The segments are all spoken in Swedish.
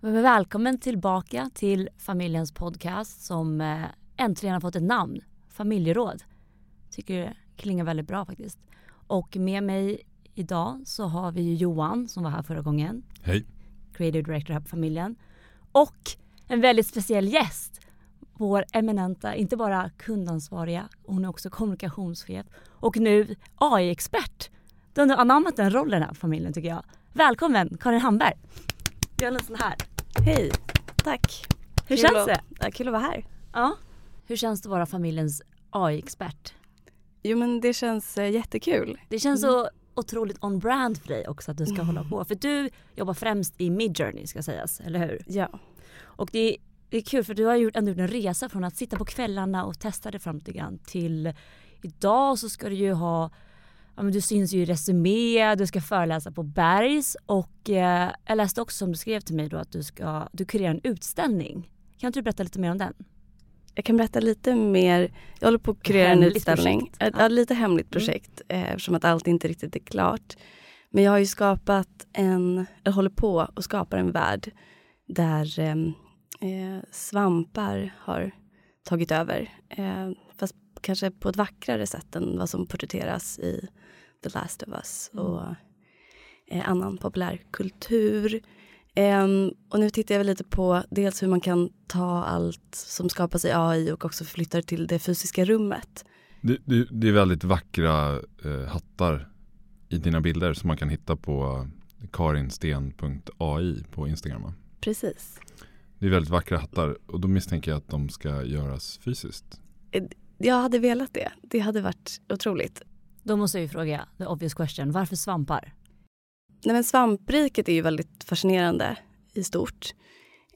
Välkommen tillbaka till familjens podcast som eh, äntligen har fått ett namn. Familjeråd. Tycker det klingar väldigt bra faktiskt. Och med mig idag så har vi Johan som var här förra gången. Hej. Creative Director här på familjen. Och en väldigt speciell gäst. Vår eminenta, inte bara kundansvariga, hon är också kommunikationschef och nu AI-expert. Du har nu anammat den rollen här på familjen tycker jag. Välkommen Karin Hamberg. Gör en sån här. Hej, tack. Hur kul känns det? Ja, kul att vara här. Ja. Hur känns det att vara familjens AI-expert? Jo men det känns eh, jättekul. Det känns så otroligt on brand för dig också att du ska hålla på. För du jobbar främst i Midjourney ska sägas, eller hur? Ja. Och det är, det är kul för du har gjort, ändå gjort en resa från att sitta på kvällarna och testa det fram lite grann till idag så ska du ju ha Ja, men du syns ju i Resumé, du ska föreläsa på Bergs och eh, jag läste också som du skrev till mig då att du ska du kurerar en utställning. Kan inte du berätta lite mer om den? Jag kan berätta lite mer. Jag håller på att kurera en utställning. Ett, Ja. lite hemligt projekt eh, eftersom att allt inte riktigt är klart. Men jag har ju skapat en, jag håller på och skapar en värld där ehm, eh, svampar har tagit över. Eh, fast kanske på ett vackrare sätt än vad som porträtteras i The Last of Us och eh, annan populärkultur. Ehm, och nu tittar jag väl lite på dels hur man kan ta allt som skapas i AI och också flytta det till det fysiska rummet. Det, det, det är väldigt vackra eh, hattar i dina bilder som man kan hitta på karinsten.ai på Instagram. va? Precis. Det är väldigt vackra hattar och då misstänker jag att de ska göras fysiskt. Jag hade velat det. Det hade varit otroligt. Då måste jag ju fråga the obvious question, varför svampar? Nej, men svampriket är ju väldigt fascinerande i stort.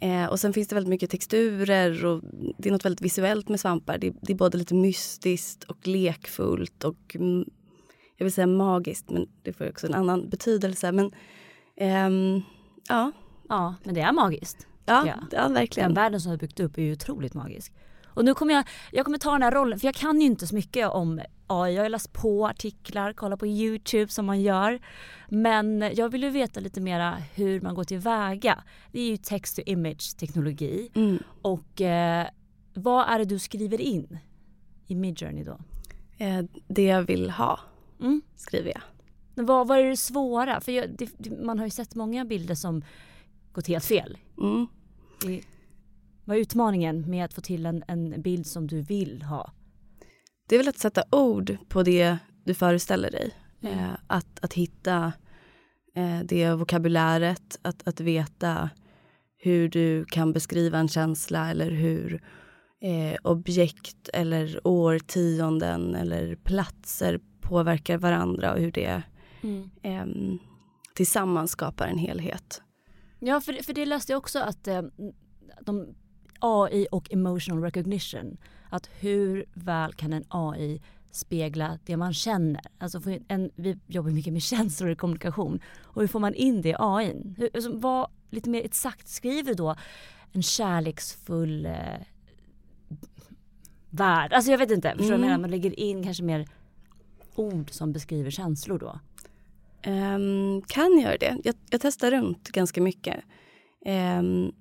Eh, och sen finns det väldigt mycket texturer och det är något väldigt visuellt med svampar. Det, det är både lite mystiskt och lekfullt och mm, jag vill säga magiskt men det får också en annan betydelse. Men ehm, ja, Ja, men det är magiskt. ja, Ja. ja. Den verkligen. världen som har byggt upp är ju otroligt magisk. Och nu kommer jag, jag kommer ta den här rollen, för jag kan ju inte så mycket om AI. Jag har läst på artiklar, kollat på YouTube som man gör. Men jag vill ju veta lite mera hur man går tillväga. Det är ju text to image teknologi. Mm. Och eh, vad är det du skriver in i Midjourney då? Eh, det jag vill ha Mm. skriver jag. Vad, vad är det svåra? För jag, det, man har ju sett många bilder som gått helt fel. Mm. Det, vad är utmaningen med att få till en, en bild som du vill ha? Det är väl att sätta ord på det du föreställer dig. Mm. Eh, att, att hitta eh, det vokabuläret, att, att veta hur du kan beskriva en känsla eller hur eh, objekt eller årtionden eller platser påverkar varandra och hur det ehm, tillsammans skapar en helhet. Ja, för, för det läste jag också att eh, de, AI och emotional recognition, att hur väl kan en AI spegla det man känner? Alltså en, vi jobbar mycket med känslor i kommunikation och hur får man in det i AI? Hur, alltså, vad, lite mer exakt skriver då en kärleksfull eh, värld? Alltså jag vet inte, förstår du vad jag Mm. menar? Man lägger in kanske mer ord som beskriver känslor då. Ehm, kan göra det. Jag, jag testar runt ganska mycket. Ehm,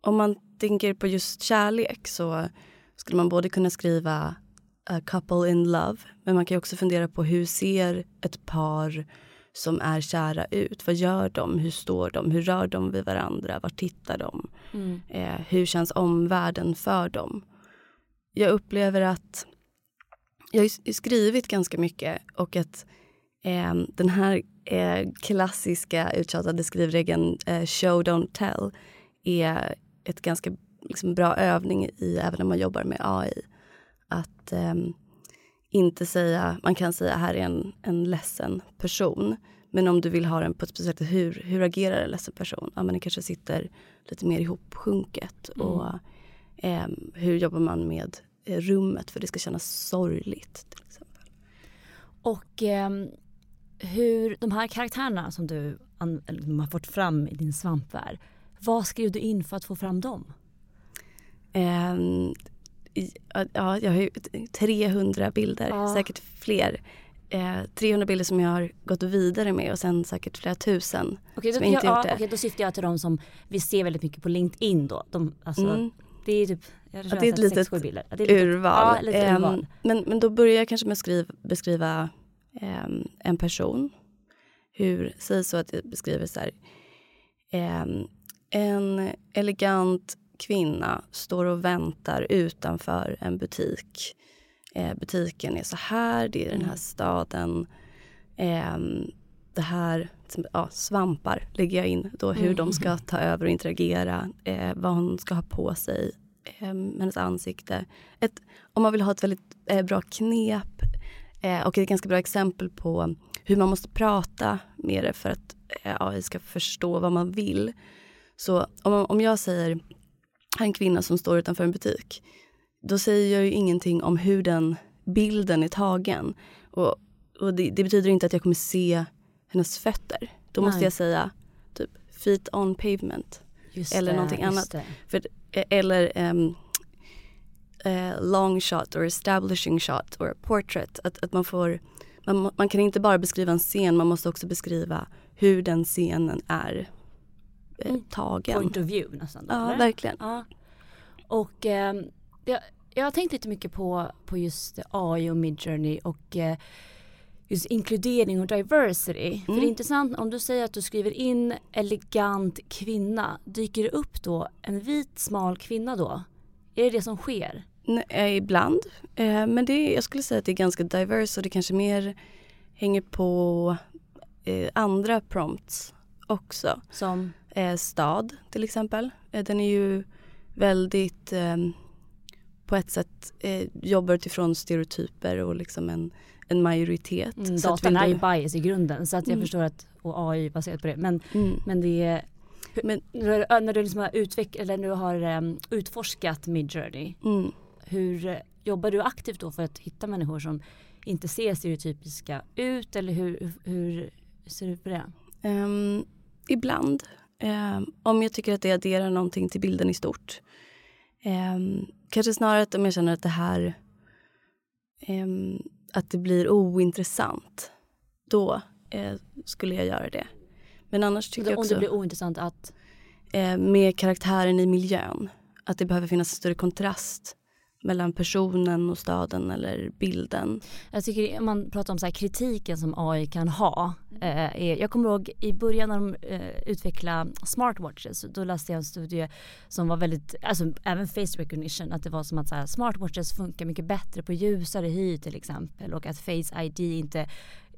om man tänker på just kärlek så skulle man både kunna skriva a couple in love men man kan också fundera på hur ser ett par som är kära ut? Vad gör de? Hur står de? Hur rör de vid varandra? Var tittar de? Eh, hur känns omvärlden för dem? Jag upplever att jag har skrivit ganska mycket och att eh, den här eh, klassiska uttjatade skrivregeln eh, show don't tell är ett ganska liksom, bra övning i även när man jobbar med AI. Att ehm, inte säga, man kan säga här är en, en ledsen person. Men om du vill ha den på ett speciellt sätt, hur, hur agerar en ledsen person? Ja, men den kanske sitter lite mer ihopsjunket. Och ehm, hur jobbar man med eh, rummet för det ska kännas sorgligt till exempel. Och ehm, hur de här karaktärerna som du an, har fått fram i din svampvärld, vad skrev du in för att få fram dem? Ehm, ja, jag har ju 300 bilder, Ja. säkert fler. eh, 300 bilder som jag har gått vidare med och sen säkert flera tusen Okej, som då, jag inte ja, gjort det. okej, då syftar jag till de som vi ser väldigt mycket på LinkedIn då. De, alltså, Mm. Det är typ, jag tror Att det är ett litet urval. Ja, lite Ehm, urval. men, men då börjar jag kanske med att skriva, beskriva ehm, en person. Hur, säg så att jag beskriver så här. ehm, en elegant kvinna står och väntar utanför en butik. Eh, butiken är så här, det är den här Mm. staden. Ehm, det här, ja, svampar lägger jag in då hur Mm. de ska ta över och interagera. Eh, vad hon ska ha på sig, eh, hennes ansikte. Ett, om man vill ha ett väldigt eh, bra knep eh, och ett ganska bra exempel på hur man måste prata med det för att eh, AI ska förstå vad man vill. Så om, om jag säger en kvinna som står utanför en butik. Då säger jag ju ingenting om hur den bilden är tagen. Och, och det, det betyder inte att jag kommer se hennes fötter. Då måste Nej. jag säga typ feet on pavement. Just eller det, någonting annat. det. För, eh, eller ehm, eh, long shot or establishing shot or portrait. Att, att man får, man, man kan inte bara beskriva en scen, man måste också beskriva hur den scenen är eh, Mm. tagen. Point of view nästan. Då, Ja, eller? verkligen. Ja. Och ehm, jag, jag har tänkt lite mycket på, på just AI och Midjourney och eh, just inkludering och diversity. För Mm. det är intressant om du säger att du skriver in elegant kvinna, dyker det upp då en vit smal kvinna då? Är det det som sker? Nej, eh, ibland. Eh, men det, jag skulle säga att det är ganska diverse och det kanske mer hänger på eh, andra prompts också. Som, Eh, stad till exempel. Eh, den är ju väldigt ehm, på ett sätt eh, jobbar utifrån stereotyper och liksom en, en majoritet. mm, Så datan är ju bias i grunden så att jag Mm. förstår att, och AI är baserat på det. Men, Mm. men det är Men, när, när du liksom har, utveck- eller när du har ehm, utforskat Midjourney mm. Hur eh, jobbar du aktivt då för att hitta människor som inte ser stereotypiska ut eller hur, hur ser du på det? Ehm, ibland. Ehm, om jag tycker att det adderar någonting till bilden i stort. Ehm, kanske snarare att om jag känner att det här ehm, att det blir ointressant. Då eh, skulle jag göra det. Men annars tycker jag Om också det blir ointressant att eh, med karaktären i miljön. Att det behöver finnas en större kontrast mellan personen och staden eller bilden. Jag tycker man pratar om så här kritiken som AI kan ha. Eh, är, jag kommer ihåg i början när de eh, utvecklade smartwatches. Då läste jag en studie som var väldigt, alltså även face recognition. Att det var som att så här, smartwatches funkar mycket bättre på ljusare hy till exempel. Och att face ID inte,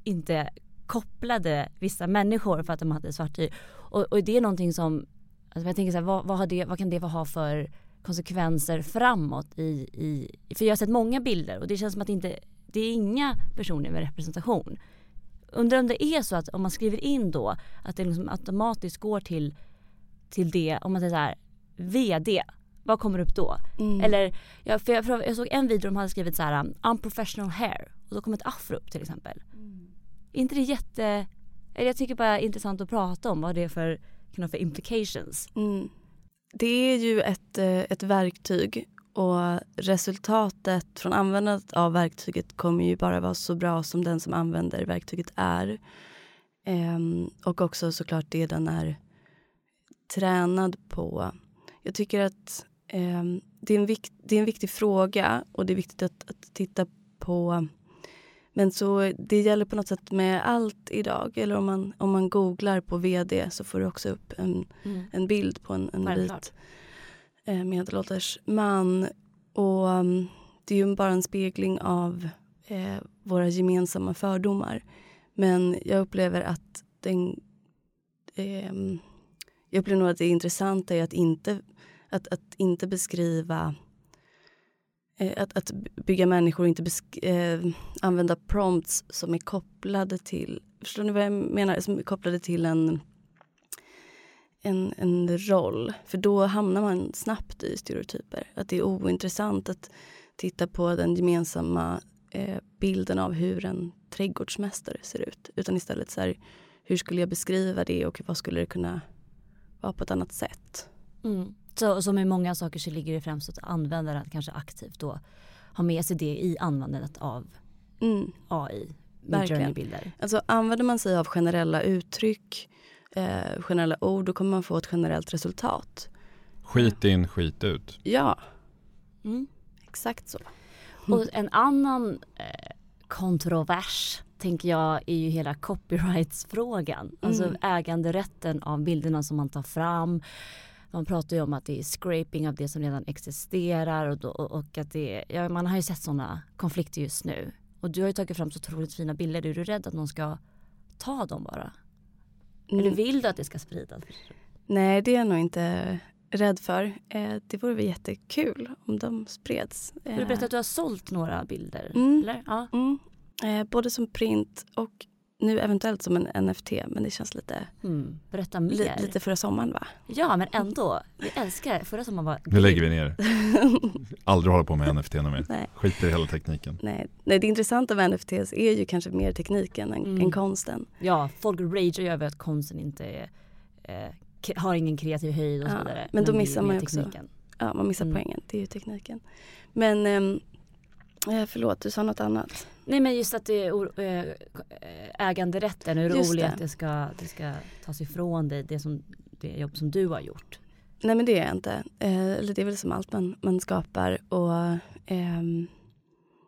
inte kopplade vissa människor för att de hade svart hy. Och, och det är någonting som, alltså jag tänker så här, vad, vad, har det, vad kan det ha för konsekvenser framåt i, i, för jag har sett många bilder och det känns som att det inte, det är inga personer med representation. Undrar om det är så att om man skriver in då att det liksom automatiskt går till, till det, om man säger så här, VD, vad kommer upp då? Mm. Eller, jag, för jag, för jag såg en video där de hade skrivit så här um, unprofessional hair och då kom ett afro upp till exempel. Är inte det jätte, eller jag tycker bara intressant att prata om vad det är för, kind of, för implications. Mm. Det är ju ett, eh, ett verktyg och resultatet från användandet av verktyget kommer ju bara vara så bra som den som använder verktyget är. Ehm, och också såklart det den är tränad på. Jag tycker att ehm, det, är en vikt, det är en viktig fråga och det är viktigt att, att titta på men så det gäller på något sätt med allt idag. Eller om man, om man googlar på vd så får du också upp en, en bild på en, en Självklart. vit eh, medelålders man. Och um, det är ju bara en spegling av eh, våra gemensamma fördomar. Men jag upplever att den... ehm, jag upplever nog att det intressanta är att inte, att, att inte beskriva eh, Eh, att, att bygga människor och inte besk- eh, använda prompts som är kopplade till, förstår ni vad jag menar, som är kopplade till en, en, en roll. För då hamnar man snabbt i stereotyper. Att det är ointressant att titta på den gemensamma eh, bilden av hur en trädgårdsmästare ser ut. Utan istället så här, hur skulle jag beskriva det och vad skulle det kunna vara på ett annat sätt. Mm. Så som i många saker så ligger det främst att användaren kanske aktivt då har med sig det i användandet av Mm. AI. Midjourney-bilder? Alltså använder man sig av generella uttryck, eh, generella ord, då kommer man få ett generellt resultat. Skit in, skit ut. Ja, Mm. exakt så. Och en annan eh, kontrovers tänker jag är ju hela copyrights-frågan. Alltså Mm. äganderätten av bilderna som man tar fram. Man pratar ju om att det är scraping av det som redan existerar och, då, och att det ja, man har ju sett sådana konflikter just nu. Och du har ju tagit fram så otroligt fina bilder. Är du rädd att någon ska ta dem bara? Eller Mm. vill du att det ska spridas? Nej, det är jag nog inte rädd för. Eh, det vore väl jättekul om de spreds. Du Eh, berätta att du har sålt några bilder? Mm. Eller? Ja. mm, eh, både som print och nu eventuellt som en NFT, men det känns lite, Mm. Berätta mer. li, lite förra sommaren va? Ja men ändå. Vi älskar Förra sommaren var Nu lägger vi ner. Aldrig hålla på med NFT mer. Nej. Skiter i hela tekniken. Nej. Nej, det intressanta med NFTs är ju kanske mer tekniken än, Mm. än konsten. Ja, folk ragear ju över att konsten inte är, eh, har ingen kreativ höjd och så Ja, vidare. men då missar man ju också- tekniken. Ja, man missar Mm. poängen. Det är ju tekniken. Men ehm, eh, förlåt, du sa något annat. Nej men just att det är o- eh, äganderätten, hur Just roligt det. att det ska, det ska tas ifrån dig, det, som, det jobb som du har gjort. Nej men det är jag inte. Eh, eller det är väl som allt man, man skapar. Och, ehm,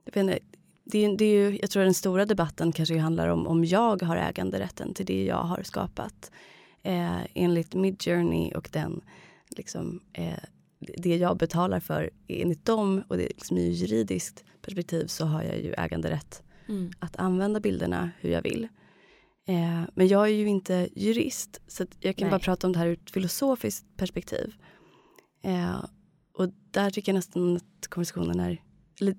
jag, vet inte, det är, det är ju, jag tror den stora debatten kanske handlar om om jag har äganderätten till det jag har skapat. Eh, enligt Midjourney och den, liksom, eh, det jag betalar för enligt dem och det är liksom ur juridiskt perspektiv så har jag ju äganderätt Mm. att använda bilderna hur jag vill. Eh, men jag är ju inte jurist så jag kan Nej. bara prata om det här ur ett filosofiskt perspektiv. Eh, och där tycker jag nästan att konversationen är, eller,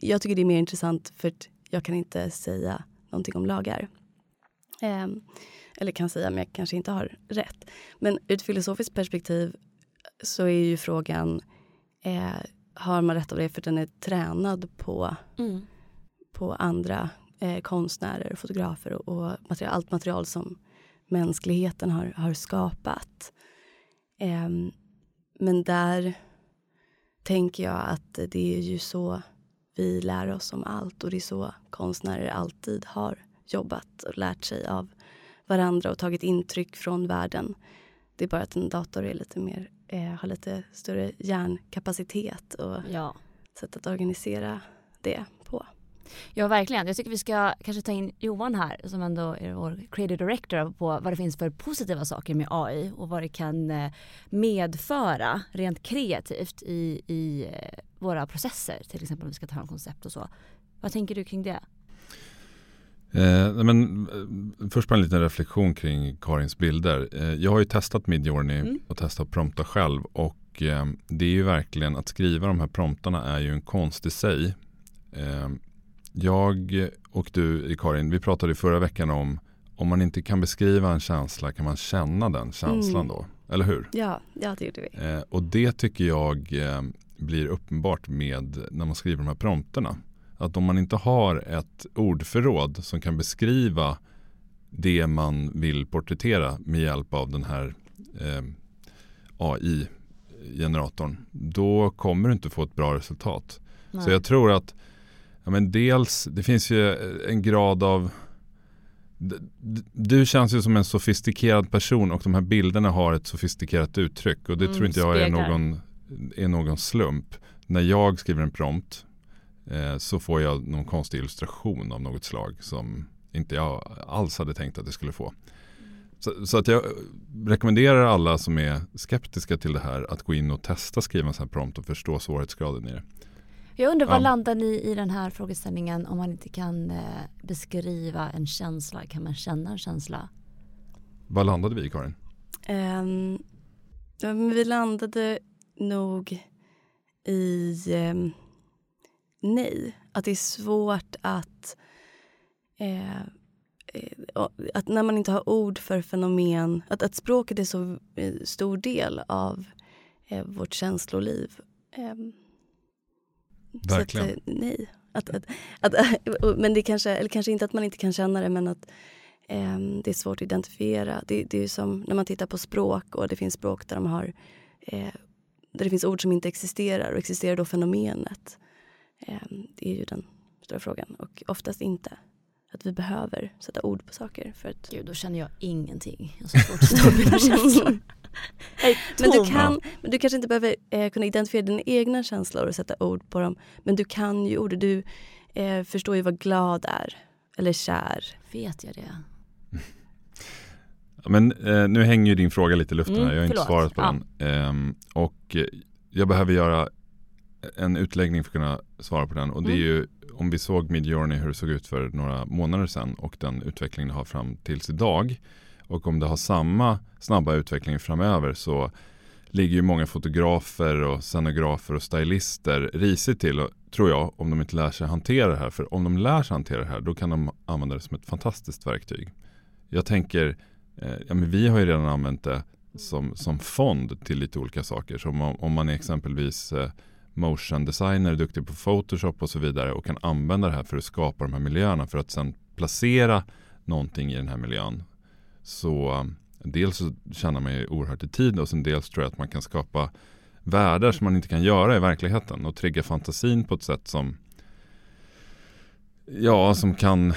jag tycker det är mer intressant för att jag kan inte säga någonting om lagar. Eh, eller kan säga men jag kanske inte har rätt. Men ur ett filosofiskt perspektiv så är ju frågan, eh, har man rätt av det för den är tränad på Mm. på andra eh, konstnärer, fotografer och, och material, allt material som mänskligheten har, har skapat. Ehm, men där tänker jag att det är ju så vi lär oss om allt och det är så konstnärer alltid har jobbat och lärt sig av varandra och tagit intryck från världen. Det är bara att en dator är lite mer, eh, har lite större hjärnkapacitet och Ja. sätt att organisera det på. ja, verkligen. Jag tycker vi ska kanske ta in Johan här som ändå är vår creative director på vad det finns för positiva saker med AI och vad det kan eh, medföra rent kreativt i, i eh, våra processer. Till exempel om vi ska ta fram koncept och så. Vad tänker du kring det? Eh, men, eh, först bara en liten reflektion kring Karins bilder. Eh, jag har ju testat Midjourney Mm. och testat att prompta själv. Och eh, det är ju verkligen att skriva de här promptarna är ju en konst i sig. Eh, jag och du Karin, vi pratade förra veckan om om man inte kan beskriva en känsla kan man känna den känslan Mm. då. Eller hur? Ja, ja det gjorde vi. Eh, och det tycker jag blir uppenbart med när man skriver de här prompterna. Att om man inte har ett ordförråd som kan beskriva det man vill porträttera med hjälp av den här eh, AI-generatorn. Då kommer du inte få ett bra resultat. Så Nej. jag tror att ja, men dels, det finns ju en grad av du känns ju som en sofistikerad person och de här bilderna har ett sofistikerat uttryck och det Mm, tror inte jag är någon, är någon slump. När jag skriver en prompt eh, så får jag någon konstig illustration av något slag som inte jag alls hade tänkt att jag skulle få. Så, så att jag rekommenderar alla som är skeptiska till det här att gå in och testa skriva en sån här prompt och förstå svårighetsgraden i det. Jag undrar, vad Ja. landar ni i den här frågeställningen om man inte kan eh, beskriva en känsla? Kan man känna en känsla? Vad landade vi i Karin? Ja, men vi landade nog i ehm, nej. Att det är svårt att, eh, eh, att när man inte har ord för fenomen, att, att språket är så eh, stor del av eh, vårt känsloliv. Ehm, Verkligen. Så att, eh, nej. Att, att, att, men det kanske, eller kanske inte att man inte kan känna det men att ehm, det är svårt att identifiera. Det, det är som när man tittar på språk och det finns språk där de har eh, där det finns ord som inte existerar och existerar då fenomenet. Ehm, det är ju den stora frågan och oftast inte. att vi behöver sätta ord på saker. För att... Gud, då känner jag ingenting. Jag har så svårt att stå mina känslor. men, du kan, men du kanske inte behöver eh, kunna identifiera dina egna känslor och sätta ord på dem. Men du kan ju ord. Du eh, förstår ju vad glad är. Eller kär. Vet jag det? Men eh, nu hänger ju din fråga lite i luften Mm, här. Jag har inte förlåt. svarat på Ja. den. Ehm, och jag behöver göra en utläggning för att kunna svara på den. Och det är Mm. ju om vi såg Midjourney hur det såg ut för några månader sedan och den utvecklingen det har fram tills idag. Och om det har samma snabba utveckling framöver så ligger ju många fotografer och scenografer och stylister risigt till, och- tror jag, om de inte lär sig hantera det här. För om de lär sig hantera det här, då kan de använda det som ett fantastiskt verktyg. Jag tänker, eh, ja, men vi har ju redan använt det som, som fond till lite olika saker. Så om, man- om man är exempelvis eh, motion designer, duktig på Photoshop och så vidare och kan använda det här för att skapa de här miljöerna för att sen placera någonting i den här miljön. Så eh, dels så tjänar man ju oerhört i tid och sen dels tror jag att man kan skapa världar som man inte kan göra i verkligheten och trigga fantasin på ett sätt som ja, som kan,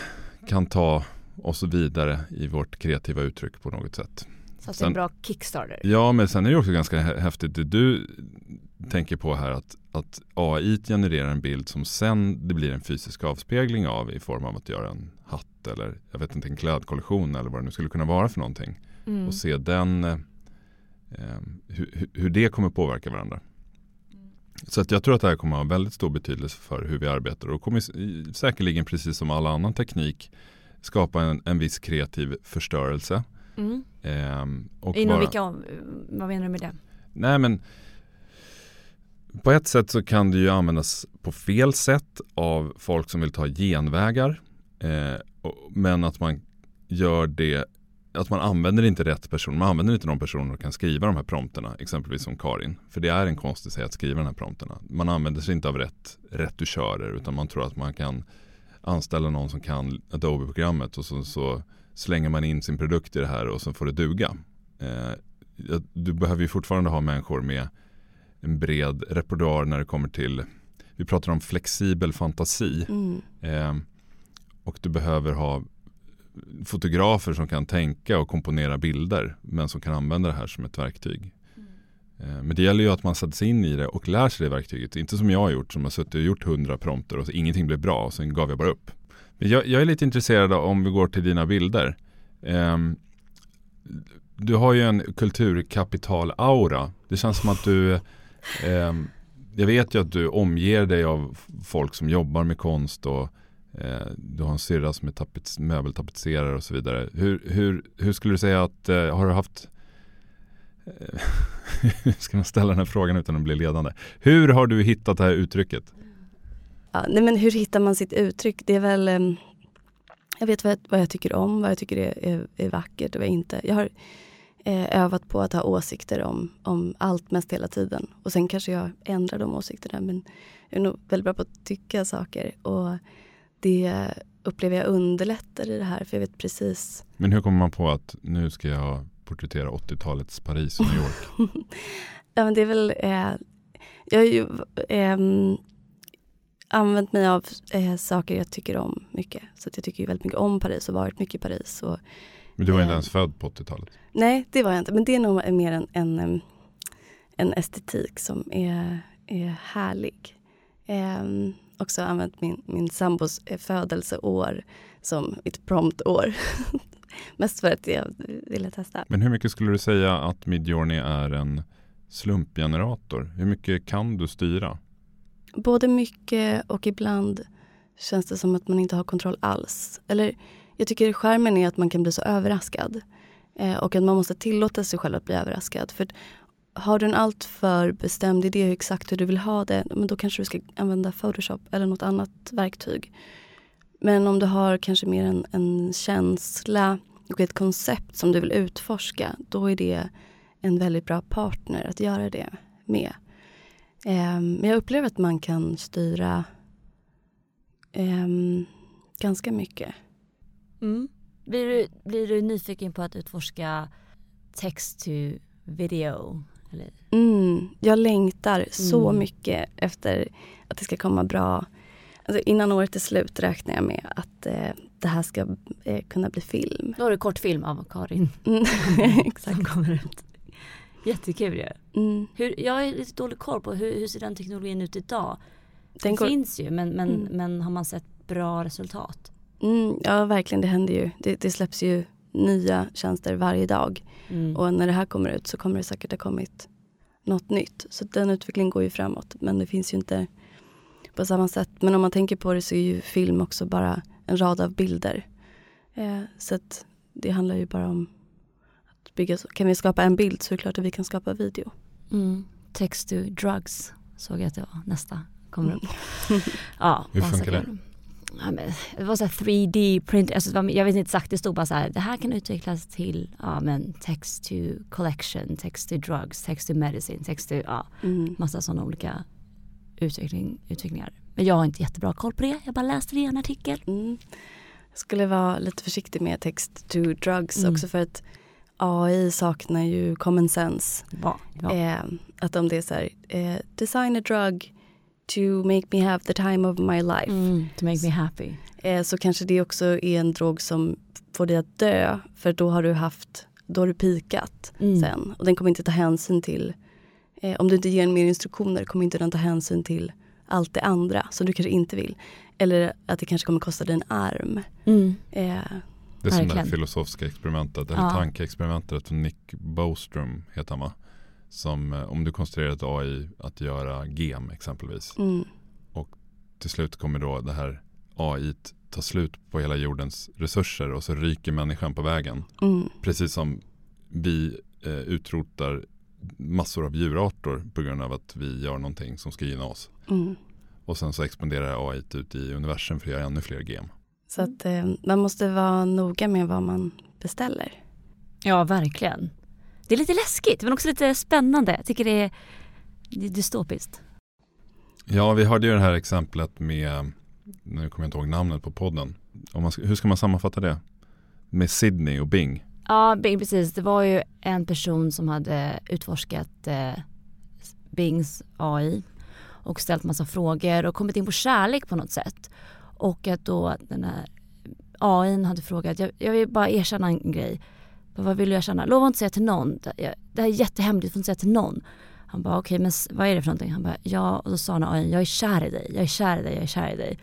kan ta oss vidare i vårt kreativa uttryck på något sätt. Så att det är en bra kickstarter. Ja, men sen är det också ganska hä- häftigt det du tänker på här att, att AI genererar en bild som sen det blir en fysisk avspegling av i form av att göra en hatt eller jag vet inte en klädkollektion eller vad det nu skulle kunna vara för någonting. Mm. Och se den eh, eh, hur, hur- det kommer påverka varandra. Så att jag tror att det här kommer att ha väldigt stor betydelse för hur vi arbetar och kommer säkerligen precis som all annan teknik skapa en, en viss kreativ förstörelse. Mm. Ehm, Inom vara- vilka, vad menar du med det? Nej men på ett sätt så kan det ju användas på fel sätt av folk som vill ta genvägar. Eh, och, men att man gör det, att man använder inte rätt person. Man använder inte de personer som kan skriva de här prompterna, exempelvis som Karin. För det är en konstig sätt att skriva de här prompterna. Man använder sig inte av rätt retuschörer utan man tror att man kan anställa någon som kan Adobe-programmet och så, så slänger man in sin produkt i det här och så får det duga. Eh, du behöver ju fortfarande ha människor med en bred repertoar när det kommer till, vi pratar om flexibel fantasi. Mm. Eh, och du behöver ha fotografer som kan tänka och komponera bilder men som kan använda det här som ett verktyg. Eh, men det gäller ju att man sätter sig in i det och lär sig det verktyget. Inte som jag har gjort som har suttit och gjort hundra prompter och så ingenting blev bra och sen gav jag bara upp. Men jag, jag är lite intresserad av om vi går till dina bilder. Ehm, du har ju en kulturkapital-aura. Det känns som att du Ehm, jag vet ju att du omger dig av folk som jobbar med konst och eh, du har en syrra som är tapets, möbeltapetserare och så vidare. Hur, hur, hur skulle du säga att, eh, har du haft hur eh, ska man ställa den här frågan utan att bli ledande? Hur har du hittat det här uttrycket? Ja, nej men hur hittar man sitt uttryck? Det är väl... Ehm, jag vet vad jag, vad jag tycker om, vad jag tycker är, är, är vackert och vad jag inte. Jag har eh, övat på att ha åsikter om, om allt mest hela tiden. Och sen kanske jag ändrar de åsikterna. Men jag är nog väldigt bra på att tycka saker. Och det upplever jag underlättar i det här. För jag vet precis Men hur kommer man på att nu ska jag porträttera 80-talets Paris och New York? Ja men det är väl, eh, jag har ju ehm, använt mig av eh, saker jag tycker om mycket. Så jag tycker väldigt mycket om Paris och varit mycket i Paris. Och, Men du var inte Eh. ens född på 80-talet. nej det var jag inte, men det är nog mer en, en, en estetik som är, är härlig. Ehm, också använt min, min sambos eh, födelseår som mitt promptår. Mest för att jag ville testa. Men hur mycket skulle du säga att Midjourney är en slumpgenerator? Hur mycket kan du styra? Både mycket och ibland känns det som att man inte har kontroll alls. Eller jag tycker skärmen är att man kan bli så överraskad. Eh, och att man måste tillåta sig själv att bli överraskad. För har du en alltför bestämd idé hur exakt hur du vill ha det, men då kanske du ska använda Photoshop eller något annat verktyg. Men om du har kanske mer en, en känsla och ett koncept som du vill utforska, då är det en väldigt bra partner att göra det med. Ehm, Men jag upplever att man kan styra eh, ganska mycket. Mm. Blir, du, blir du nyfiken på att utforska text to video? Eller? Mm, jag längtar så Mm. mycket efter att det ska komma bra Alltså innan året är slut räknar jag med att eh, det här ska eh, kunna bli film. Då har du kortfilm av Karin Mm. som Exakt. kommer ut. Jättekul ju. Mm. Hur, jag har lite dålig koll på hur, hur ser den teknologin ut idag? Den Den går, finns ju men, men, Mm. men har man sett bra resultat? Mm, ja, verkligen. Det händer ju. Det, det släpps ju nya tjänster varje dag. Mm. Och när det här kommer ut så kommer det säkert ha kommit något nytt. Så den utvecklingen går ju framåt. Men det finns ju inte på samma sätt. Men om man tänker på det så är ju film också bara en rad av bilder. Eh, så att det handlar ju bara om att bygga. Kan vi skapa en bild så är det klart att vi kan skapa video. Mm. Text to drugs såg jag att det var nästa kommer upp. ja, Hur funkar det? Kul. Ja, men, det var så här 3D print, alltså, var- jag vet inte exakt, det stod bara så här, det här kan utvecklas till ja, men text to collection, text to drugs, text to medicine, text to, ja, Mm. massa sådana olika utveckling, utvecklingar. Men jag har inte jättebra koll på det, jag bara läste det i en artikel. Mm. Jag skulle vara lite försiktig med text to drugs Mm. också för att AI saknar ju common sense. Ja, ja. Eh, att om det är så här, eh, design a drug to make me have the time of my life. Mm, to make me happy. Eh, så kanske det också är en drog som får dig att dö. För då har du haft, då har du pikat Mm. sen. Och den kommer inte ta hänsyn till, eh, om du inte ger den mer instruktioner kommer inte den ta hänsyn till allt det andra som du kanske inte vill. Eller att det kanske kommer kosta dig en arm. Mm. Eh, Det är som det filosofiska experimentet, eller Ja. tankeexperimentet från Nick Bostrom heter han va? Som eh, om du konstruerar ett AI att göra gem exempelvis. mm, Till slut kommer då det här AI ta slut på hela jordens resurser och så ryker människan på vägen. mm, Precis som vi eh, utrotar massor av djurarter på grund av att vi gör någonting som ska gynna oss. mm. Och sen så expanderar AI ut i universum för att göra ännu fler gem. Så att eh, man måste vara noga med vad man beställer. Ja, verkligen. Det är lite läskigt men också lite spännande. Jag tycker det är, det är dystopiskt. Ja, vi hörde ju det här exemplet med, nu kommer jag inte ihåg namnet på podden. Om man hur ska man sammanfatta det? Med Sydney och Bing. Ja, Bing, precis. Det var ju en person som hade utforskat eh, Bings AI och ställt massa frågor och kommit in på kärlek på något sätt. Och att då den här AI hade frågat, jag, jag vill bara erkänna en grej. Vad vill du erkänna? Lova inte säga till någon. Det, jag- här är jättehemligt, du får inte säga till någon. Han bara okej men s- vad är det för någonting? Han bara ja och då sa han jag är kär i dig, jag är kär i dig, jag är kär i dig.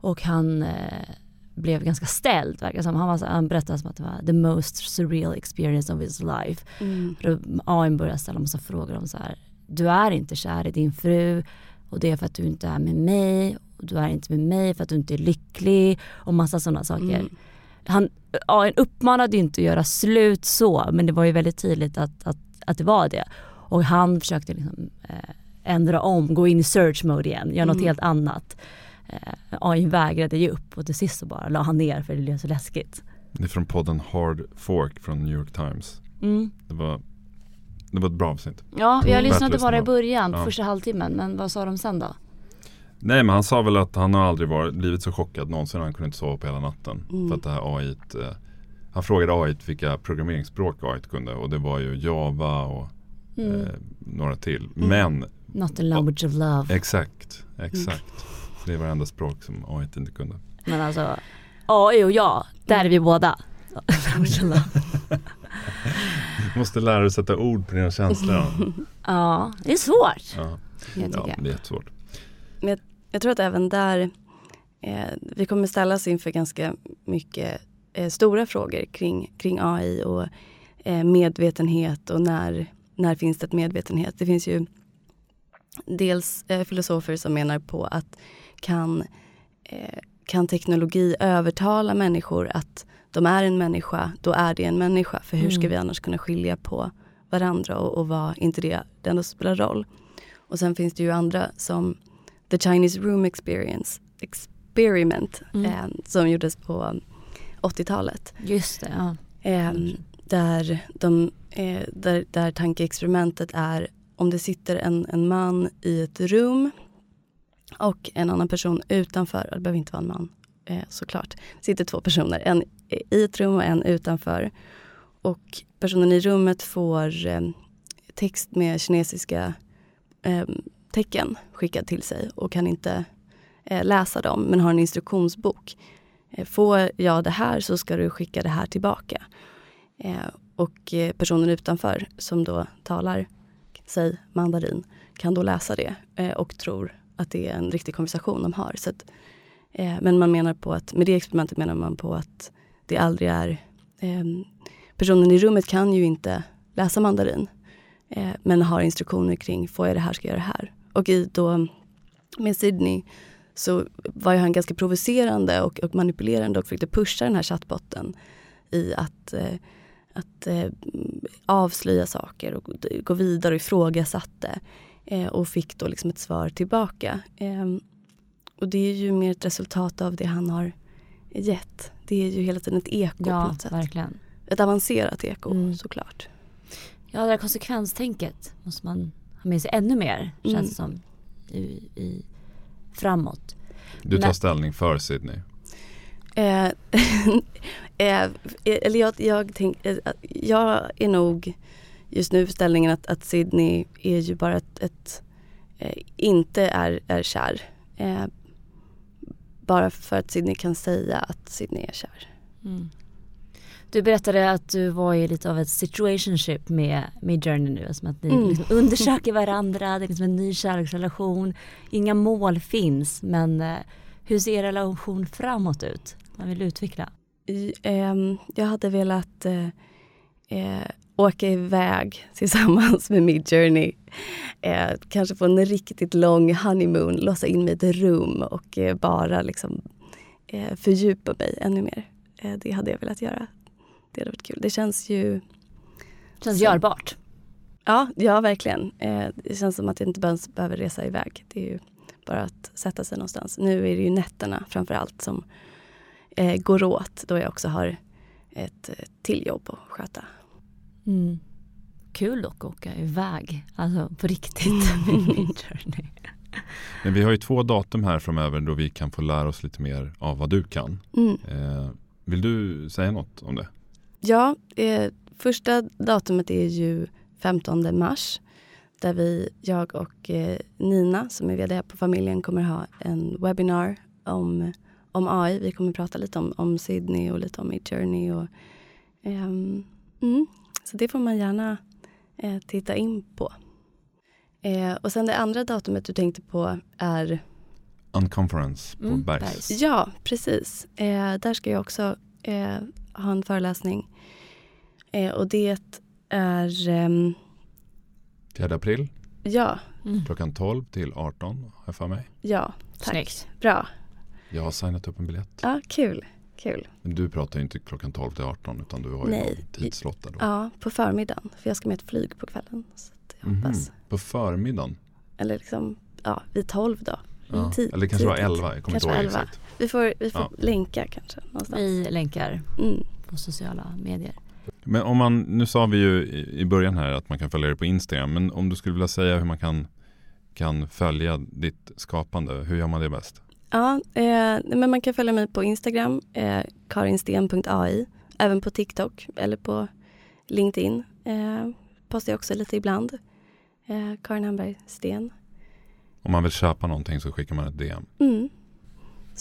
Och han eh, blev ganska ställd verkar som. Han, var han berättade som att det var the most surreal experience of his life. Mm. Då AI började ställa massa frågor om så här, du är inte kär i din fru och det är för att du inte är med mig och du är inte med mig för att du inte är lycklig och massa sådana saker. Mm. Han, AI uppmanade ju inte att göra slut så men det var ju väldigt tydligt att, att, att det var det. Och han försökte liksom, eh, ändra om, gå in i search mode igen, göra något Mm. helt annat. Eh, AI vägrade ge upp och till sist så bara la han ner för det blev så läskigt. Det är från podden Hard Fork från New York Times. Mm. Det var, det var ett bra avsnitt. Ja, jag Mm. lyssnade bara i början, Ja. första halvtimmen, men vad sa de sen då? Nej men han sa väl att han har aldrig varit, blivit så chockad någonsin. Han kunde inte sova på hela natten. Mm. För att det här AI eh, Han frågade AI vilka programmeringsspråk AI kunde och det var ju Java och Mm. eh, några till. Men Not the language of love. exakt, exakt. Det var det enda språk som AI inte kunde. Men alltså, AI och jag, där är vi båda. Language of love. Måste lära dig att sätta ord på dina känslor. ja, det är svårt. Ja, ja det är jättesvårt. Jag tror att även där, eh, vi kommer ställas inför ganska mycket eh, stora frågor kring, kring AI och eh, medvetenhet och när, när finns det ett medvetenhet. Det finns ju dels eh, filosofer som menar på att kan, eh, kan teknologi övertala människor att de är en människa, då är det en människa. För hur ska Mm. vi annars kunna skilja på varandra och, och vad inte det, det ändå spelar roll. Och sen finns det ju andra som The Chinese Room Experience Experiment Mm. eh, som gjordes på 80-talet. Just det, ja. Eh, där, de, eh, där, där tankeexperimentet är om det sitter en, en man i ett rum och en annan person utanför, och det behöver inte vara en man eh, såklart. Sitter två personer, en i ett rum och en utanför. Och personen i rummet får eh, text med kinesiska eh, tecken skickad till sig och kan inte eh, läsa dem men har en instruktionsbok. Eh, får jag det här så ska du skicka det här tillbaka. Eh, och eh, personen utanför som då talar, säg mandarin, kan då läsa det eh, och tror att det är en riktig konversation de har. Så att, eh, men man menar på att, med det experimentet menar man på att det aldrig är eh, personen i rummet kan ju inte läsa mandarin. Eh, men har instruktioner kring, får jag det här ska jag göra det här. Och i då, med Sydney så var han ganska provocerande och, och, manipulerande och försökte pusha den här chattbotten i att, eh, att eh, avslöja saker och gå vidare och ifrågasatte. Eh, och fick då liksom ett svar tillbaka. Eh, och det är ju mer ett resultat av det han har gett. Det är ju hela tiden ett eko ja, på något sätt. Verkligen. Ett avancerat eko mm. såklart. Ja, det där konsekvenstänket måste man ha med sig ännu mer känns mm. det som i, i, framåt. Du tar Men, ställning för Sydney? Eh, eh, eller jag, jag, tänk, eh, jag är nog just nu ställningen att, att Sydney är ju bara ett, ett eh, inte är, är kär. Eh, bara för att Sydney kan säga att Sydney är kär. Mm. Du berättade att du var i lite av ett situationship med, med Journey nu. Som att ni mm. liksom undersöker varandra, det är liksom en ny kärleksrelation. Inga mål finns men eh, hur ser er relation framåt ut? Vad vill du utveckla? I, eh, jag hade velat eh, eh åka iväg tillsammans med Midjourney. Eh, kanske få en riktigt lång honeymoon, låsa in mig i ett rum och eh, bara liksom eh, fördjupa mig ännu mer. Eh, det hade jag velat göra. Det hade varit kul. Det känns ju... Det känns så, görbart. Ja, ja verkligen. Eh, det känns som att jag inte ens behöver resa iväg. Det är ju bara att sätta sig någonstans. Nu är det ju nätterna framför allt som eh, går åt då jag också har ett, ett till jobb att sköta. Mm. Kul dock att åka iväg, alltså på riktigt med min journey. Men vi har ju två datum här framöver då vi kan få lära oss lite mer av vad du kan. Mm. Eh, vill du säga något om det? Ja, eh, första datumet är ju 15 mars där vi, jag och eh, Nina som är vd på familjen kommer ha en webbinar om, om AI. Vi kommer prata lite om, om Sydney och lite om Midjourney. Och, eh, mm, så det får man gärna eh, titta in på. Eh, och sen det andra datumet du tänkte på är Unconference på mm, Bergs. Ja, precis. Eh, där ska jag också eh, ha en föreläsning. Eh, och det är... Um, 4 april? Ja. Mm. Klockan 12 till 18 har jag för mig. Ja, tack. Snyggt. Bra. Jag har signat upp en biljett. Ja, kul. Kul. Men du pratar ju inte klockan 12 till 18 utan du har ju Nej. tidslott då. Ja, på förmiddagen. För jag ska med ett flyg på kvällen. Så jag mm -hmm. På förmiddagen? Eller liksom, ja, vid 12 då. Ja. Tid, Eller kanske tidigt. var 11, jag kommer kanske inte ihåg 11. exakt. Vi får, vi får ja. länka kanske. Någonstans. Vi länkar mm. på sociala medier. Men om man, nu sa vi ju i början här att man kan följa dig på Instagram. Men om du skulle vilja säga hur man kan, kan följa ditt skapande, hur gör man det bäst? Ja, eh, men man kan följa mig på Instagram, eh, karinsten.ai. Även på TikTok eller på LinkedIn. Eh, postar jag också lite ibland. Eh, Karin Hamberg Sten. Om man vill köpa någonting så skickar man ett DM. Mm.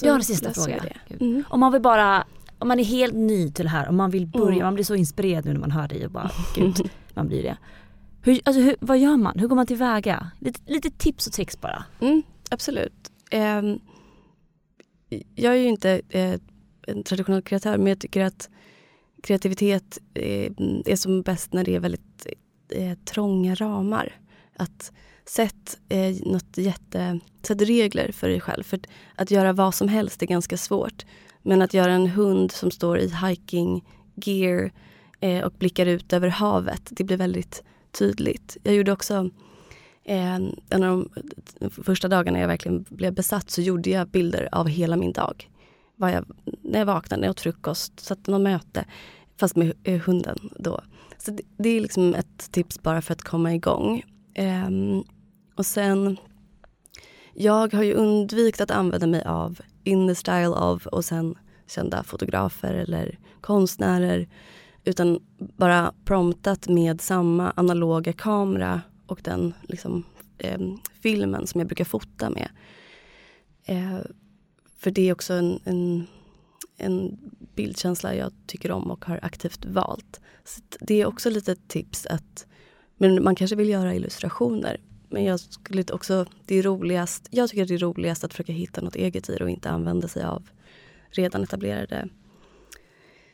jag har en sista fråga. Mm. Om man vill bara, om man är helt ny till det här, om man vill börja, mm. man blir så inspirerad nu när man hör dig och bara, gud, man blir det. Hur, alltså, hur, vad gör man? Hur går man tillväga? Lite, lite tips och tricks bara. Mm, absolut. Um, jag är ju inte eh, en traditionell kreatör men jag tycker att kreativitet eh, är som bäst när det är väldigt eh, trånga ramar. Att sätt eh, något jätte, sätt regler för dig själv. För att göra vad som helst är ganska svårt. Men att göra en hund som står i hiking gear eh, och blickar ut över havet, det blir väldigt tydligt. Jag gjorde också eh, en av de första dagarna jag verkligen blev besatt så gjorde jag bilder av hela min dag. Var jag, när jag vaknade, när jag åt frukost, satt något möte, fast med eh, hunden då. Så det, det, är liksom ett tips bara för att komma igång. Um, och sen, jag har ju undvikit att använda mig av in the style of och sen kända fotografer eller konstnärer. Utan bara promptat med samma analoga kamera och den liksom, eh, filmen som jag brukar fota med. Eh, för det är också en, en, en bildkänsla jag tycker om och har aktivt valt. Så det är också lite ett tips att men man kanske vill göra illustrationer. Men jag skulle också, det är roligast, jag tycker det är roligast att försöka hitta något eget i det och inte använda sig av redan etablerade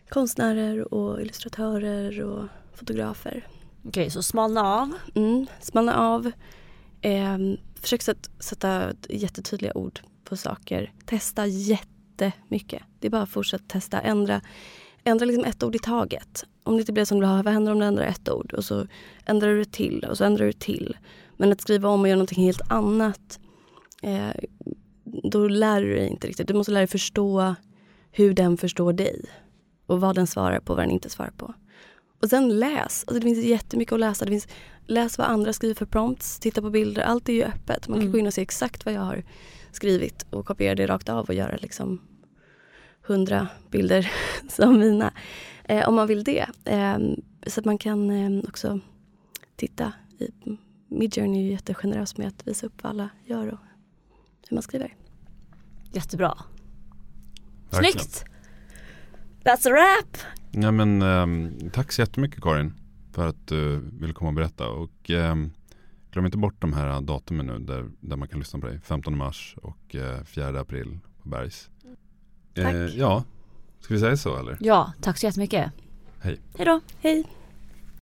konstnärer och illustratörer och fotografer. Okej, så smalna av. Mm, smalna av. Eh, försök sätt, sätta jättetydliga ord på saker. Testa jättemycket. Det är bara att fortsätta testa. Ändra, ändra liksom ett ord i taget. Om det inte blir som du har, vad händer om du ändrar ett ord? Och så ändrar du till och så ändrar du till. Men att skriva om och göra någonting helt annat, eh, då lär du dig inte riktigt. Du måste lära dig förstå hur den förstår dig. Och vad den svarar på och vad den inte svarar på. Och sen läs. Alltså det finns jättemycket att läsa. Det finns, läs vad andra skriver för prompts, titta på bilder. Allt är ju öppet. Man kan mm. gå in och se exakt vad jag har skrivit och kopiera det rakt av och göra liksom hundra bilder som mina. Eh, om man vill det. Eh, så att man kan eh, också titta. I, Midjourney är jättegenerös med att visa upp vad alla gör och hur man skriver. Jättebra. Verkligen. Snyggt! That's a wrap! Ja, men, eh, tack så jättemycket Karin för att du ville komma och berätta. Och, eh, glöm inte bort de här datumen nu där, där man kan lyssna på dig. 15 mars och eh, 4 april på Bergs. Tack. ja, ska vi säga så eller? Ja, tack så jättemycket. Hej. Hej då. Hej.